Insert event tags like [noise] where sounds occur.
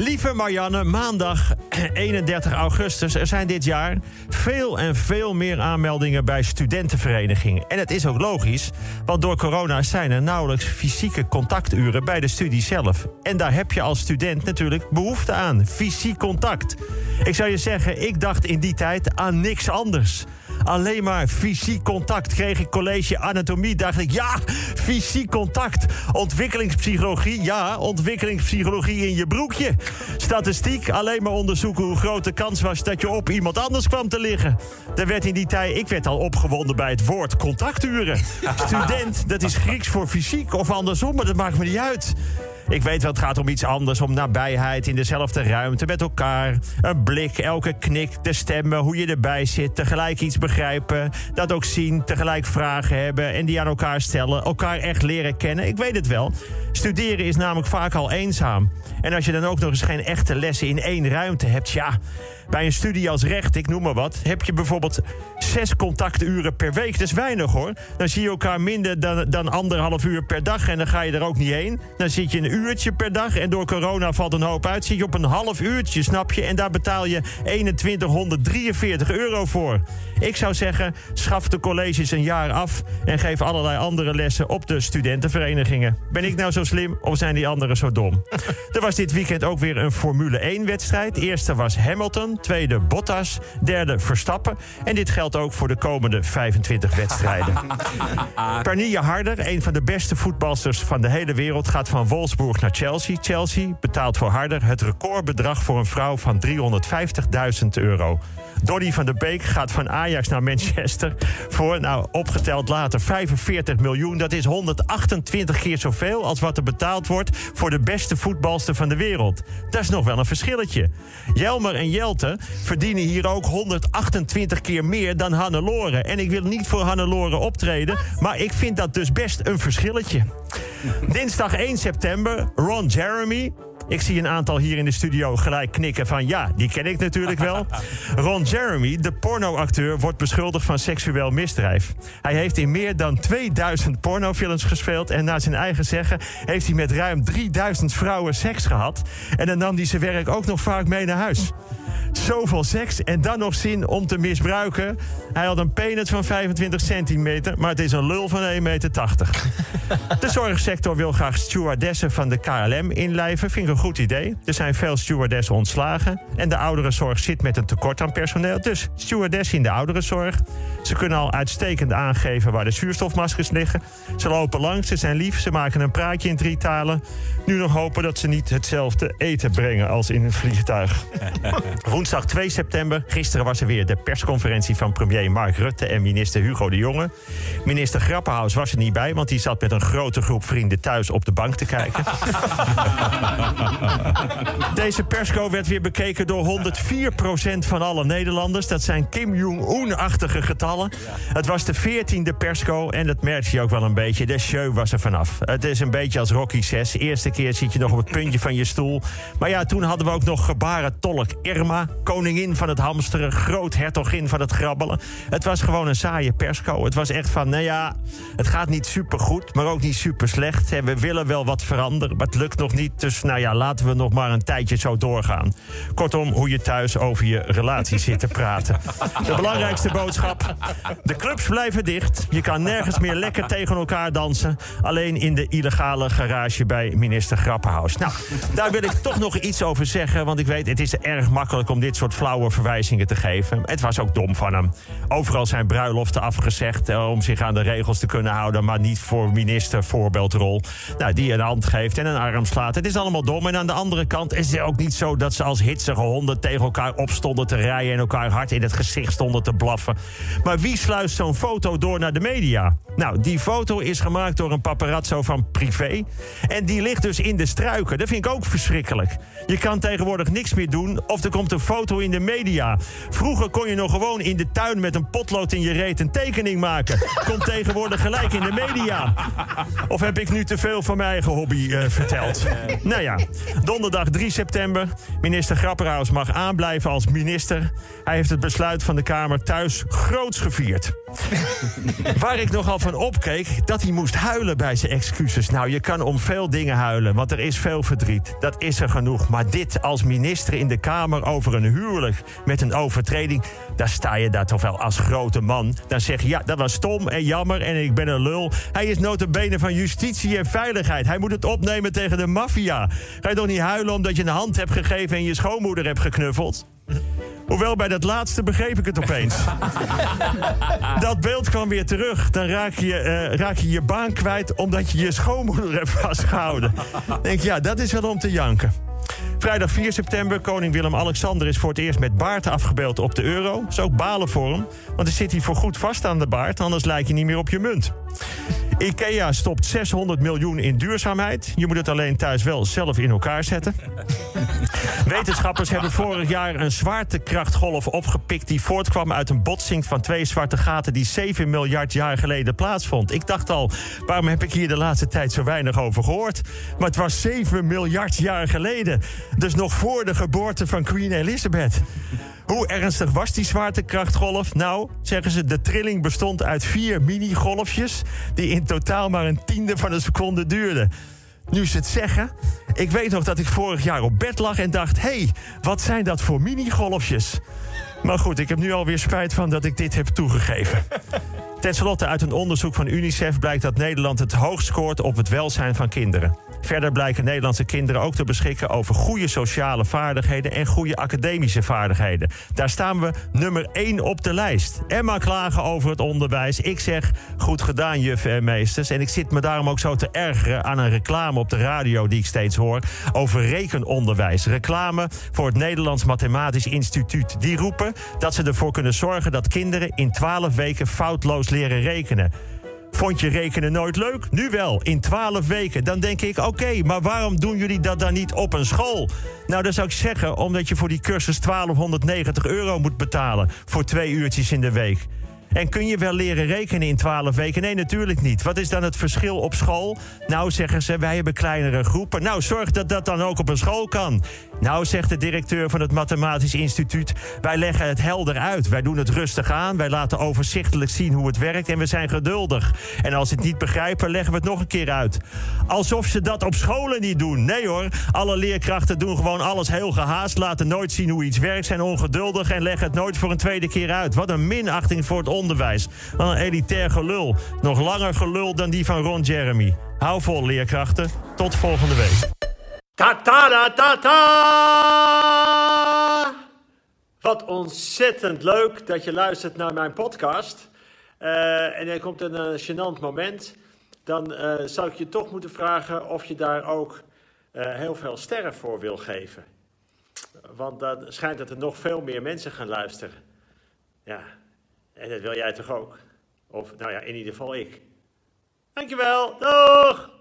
Lieve Marianne, maandag [clears throat] 31 augustus. Er zijn dit jaar veel en veel meer aanmeldingen bij studentenverenigingen. En het is ook logisch, want door corona zijn er nauwelijks fysieke contacturen bij de studie zelf. En daar heb je als student natuurlijk behoefte aan. Fysiek contact. Ik zou je zeggen, ik dacht in die tijd aan niks anders. Alleen maar fysiek contact. Kreeg ik college anatomie, dacht ik, ja, fysiek contact. Ontwikkelingspsychologie, ja, ontwikkelingspsychologie in je broekje. Statistiek, alleen maar onderzoeken hoe groot de kans was dat je op iemand anders kwam te liggen. Er werd in die tijd, ik werd al opgewonden bij het woord contacturen. [laughs] Student, dat is Grieks voor fysiek of andersom, maar dat maakt me niet uit. Ik weet wel, het gaat om iets anders. Om nabijheid in dezelfde ruimte met elkaar. Een blik, elke knik, de stemmen, hoe je erbij zit. Tegelijk iets begrijpen. Dat ook zien, tegelijk vragen hebben. En die aan elkaar stellen. Elkaar echt leren kennen. Ik weet het wel. Studeren is namelijk vaak al eenzaam. En als je dan ook nog eens geen echte lessen in één ruimte hebt, ja. Bij een studie als recht, ik noem maar wat, heb je bijvoorbeeld zes contacturen per week. Dat is weinig hoor. Dan zie je elkaar minder dan, dan anderhalf uur per dag en dan ga je er ook niet heen. Dan zit je een uurtje per dag en door corona valt een hoop uit. Zit je op een half uurtje, snap je? En daar betaal je 2143 euro voor. Ik zou zeggen, schaf de colleges een jaar af en geef allerlei andere lessen op de studentenverenigingen. Ben ik nou zo slim of zijn die anderen zo dom? [laughs] er was dit weekend ook weer een Formule 1-wedstrijd. Eerste was Hamilton, tweede Bottas, derde Verstappen. En dit geldt ook voor de komende 25 wedstrijden. [laughs] Pernille Harder, een van de beste voetbalsters van de hele wereld, gaat van Wolfsburg naar Chelsea. Chelsea betaalt voor Harder het recordbedrag voor een vrouw van 350.000 euro. Donny van der Beek gaat van Ajax naar Manchester voor, nou opgeteld later, 45 miljoen. Dat is 128 keer zoveel als wat er betaald wordt voor de beste voetbalster van de wereld. Dat is nog wel een verschilletje. Jelmer en Jelte verdienen hier ook 128 keer meer dan Hannelore. En ik wil niet voor Hannelore optreden, maar ik vind dat dus best een verschilletje. Dinsdag 1 september, Ron Jeremy, ik zie een aantal hier in de studio gelijk knikken van ja, die ken ik natuurlijk wel. [laughs] Ron Jeremy, de pornoacteur, wordt beschuldigd van seksueel misdrijf. Hij heeft in meer dan 2000 pornofilms gespeeld en naar zijn eigen zeggen heeft hij met ruim 3000 vrouwen seks gehad. En dan nam hij zijn werk ook nog vaak mee naar huis. Zoveel seks en dan nog zin om te misbruiken. Hij had een penis van 25 centimeter, maar het is een lul van 1,80 meter. [laughs] De zorgsector wil graag stewardessen van de KLM inlijven. Vind ik een goed idee. Er zijn veel stewardessen ontslagen. En de ouderenzorg zit met een tekort aan personeel. Dus stewardessen in de ouderenzorg. Ze kunnen al uitstekend aangeven waar de zuurstofmaskers liggen. Ze lopen langs, ze zijn lief, ze maken een praatje in drie talen. Nu nog hopen dat ze niet hetzelfde eten brengen als in een vliegtuig. [laughs] Woensdag 2 september, gisteren was er weer de persconferentie van premier Mark Rutte en minister Hugo de Jonge. Minister Grappenhaus was er niet bij, want die zat met een grote groep vrienden thuis op de bank te kijken. [laughs] Deze persco werd weer bekeken door 104% van alle Nederlanders. Dat zijn Kim Jong-un-achtige getallen. Het was de 14e persco en dat merk je ook wel een beetje. De show was er vanaf. Het is een beetje als Rocky 6. Eerste keer zit je nog op het puntje van je stoel. Maar ja, toen hadden we ook nog gebarentolk Irma, koningin van het hamsteren, groothertogin van het grabbelen. Het was gewoon een saaie persco. Het was echt van, nou ja, het gaat niet super goed, maar ook niet super slecht. We willen wel wat veranderen, maar het lukt nog niet. Dus nou ja, laten we nog maar een tijdje zo doorgaan. Kortom, hoe je thuis over je relatie zit te praten. De belangrijkste boodschap: de clubs blijven dicht. Je kan nergens meer lekker tegen elkaar dansen. Alleen in de illegale garage bij minister Grappenhaus. Nou, daar wil ik toch nog iets over zeggen, want ik weet, het is erg makkelijk om dit soort flauwe verwijzingen te geven. Het was ook dom van hem. Overal zijn bruiloften afgezegd eh, om zich aan de regels te kunnen houden, maar niet voor minister voorbeeldrol. Nou, die een hand geeft en een arm slaat. Het is allemaal dom. En aan de andere kant is het ook niet zo dat ze als hitsige honden tegen elkaar opstonden te rijden en elkaar hard in het gezicht stonden te blaffen. Maar wie sluist zo'n foto door naar de media? Nou, die foto is gemaakt door een paparazzo van privé. En die ligt dus in de struiken. Dat vind ik ook verschrikkelijk. Je kan tegenwoordig niks meer doen of er komt een foto in de media. Vroeger kon je nog gewoon in de tuin met een potlood in je reet een tekening maken. Komt tegenwoordig gelijk in de media. Of heb ik nu te veel van mijn eigen hobby uh, verteld? Nou ja, donderdag 3 september september. Minister Grapperhaus mag aanblijven als minister. Hij heeft het besluit van de Kamer thuis groots gevierd. Waar ik nogal van opkeek, dat hij moest huilen bij zijn excuses. Nou, je kan om veel dingen huilen, want er is veel verdriet. Dat is er genoeg. Maar dit als minister in de Kamer over een huwelijk met een overtreding... daar sta je daar toch wel als grote man. Dan zeg je, ja, dat was stom en jammer en ik ben een lul. Hij is notabene van justitie en veiligheid. Hij moet het opnemen tegen de maffia. Ga je toch niet huilen omdat je een hand hebt gegeven... en je schoonmoeder hebt geknuffeld? Hoewel bij dat laatste begreep ik het opeens. [laughs] dat beeld kwam weer terug. Dan raak je, eh, raak je je baan kwijt omdat je je schoonmoeder hebt vastgehouden. Denk ja, dat is wel om te janken. Vrijdag 4 september, koning Willem-Alexander is voor het eerst met baard afgebeeld op de euro. Is ook balen voor hem, want dan zit hij voor goed vast aan de baard, anders lijkt je niet meer op je munt. IKEA stopt 600 miljoen in duurzaamheid. Je moet het alleen thuis wel zelf in elkaar zetten. Wetenschappers hebben vorig jaar een zwaartekrachtgolf opgepikt... die voortkwam uit een botsing van twee zwarte gaten... die 7 miljard jaar geleden plaatsvond. Ik dacht al, waarom heb ik hier de laatste tijd zo weinig over gehoord? Maar het was 7 miljard jaar geleden. Dus nog voor de geboorte van Queen Elizabeth. Hoe ernstig was die zwaartekrachtgolf? Nou, zeggen ze, de trilling bestond uit vier mini-golfjes... die in totaal maar een tiende van een seconde duurden. Nu ze het zeggen, ik weet nog dat ik vorig jaar op bed lag en dacht... hé, hey, wat zijn dat voor mini-golfjes? Maar goed, ik heb nu alweer spijt van dat ik dit heb toegegeven. Ten slotte uit een onderzoek van UNICEF blijkt dat Nederland het hoogst scoort op het welzijn van kinderen. Verder blijken Nederlandse kinderen ook te beschikken over goede sociale vaardigheden en goede academische vaardigheden. Daar staan we nummer 1 op de lijst. Emma klagen over het onderwijs. Ik zeg goed gedaan, juffen en meesters. En ik zit me daarom ook zo te ergeren aan een reclame op de radio die ik steeds hoor over rekenonderwijs. Reclame voor het Nederlands Mathematisch Instituut. Die roepen dat ze ervoor kunnen zorgen dat kinderen in 12 weken foutloos leren rekenen. Vond je rekenen nooit leuk? Nu wel, in 12 weken. Dan denk ik, oké, maar waarom doen jullie dat dan niet op een school? Nou, dan zou ik zeggen, omdat je voor die cursus 1290 euro moet betalen... voor twee uurtjes in de week. En kun je wel leren rekenen in 12 weken? Nee, natuurlijk niet. Wat is dan het verschil op school? Nou, zeggen ze, wij hebben kleinere groepen. Nou, zorg dat dat dan ook op een school kan. Nou, zegt de directeur van het Mathematisch Instituut... wij leggen het helder uit. Wij doen het rustig aan. Wij laten overzichtelijk zien hoe het werkt. En we zijn geduldig. En als ze het niet begrijpen, leggen we het nog een keer uit. Alsof ze dat op scholen niet doen. Nee hoor, alle leerkrachten doen gewoon alles heel gehaast... laten nooit zien hoe iets werkt, zijn ongeduldig... en leggen het nooit voor een tweede keer uit. Wat een minachting voor het onderwijs. Wat een elitair gelul. Nog langer gelul dan die van Ron Jeremy. Hou vol, leerkrachten. Tot volgende week. Ta ta ta ta ta! Wat ontzettend leuk dat je luistert naar mijn podcast. Uh, en er komt een uh, gênant moment. Dan uh, zou ik je toch moeten vragen of je daar ook heel veel sterren voor wil geven. Want dan schijnt dat er nog veel meer mensen gaan luisteren. Ja, en dat wil jij toch ook? Of nou ja, in ieder geval ik. Dankjewel, doeg!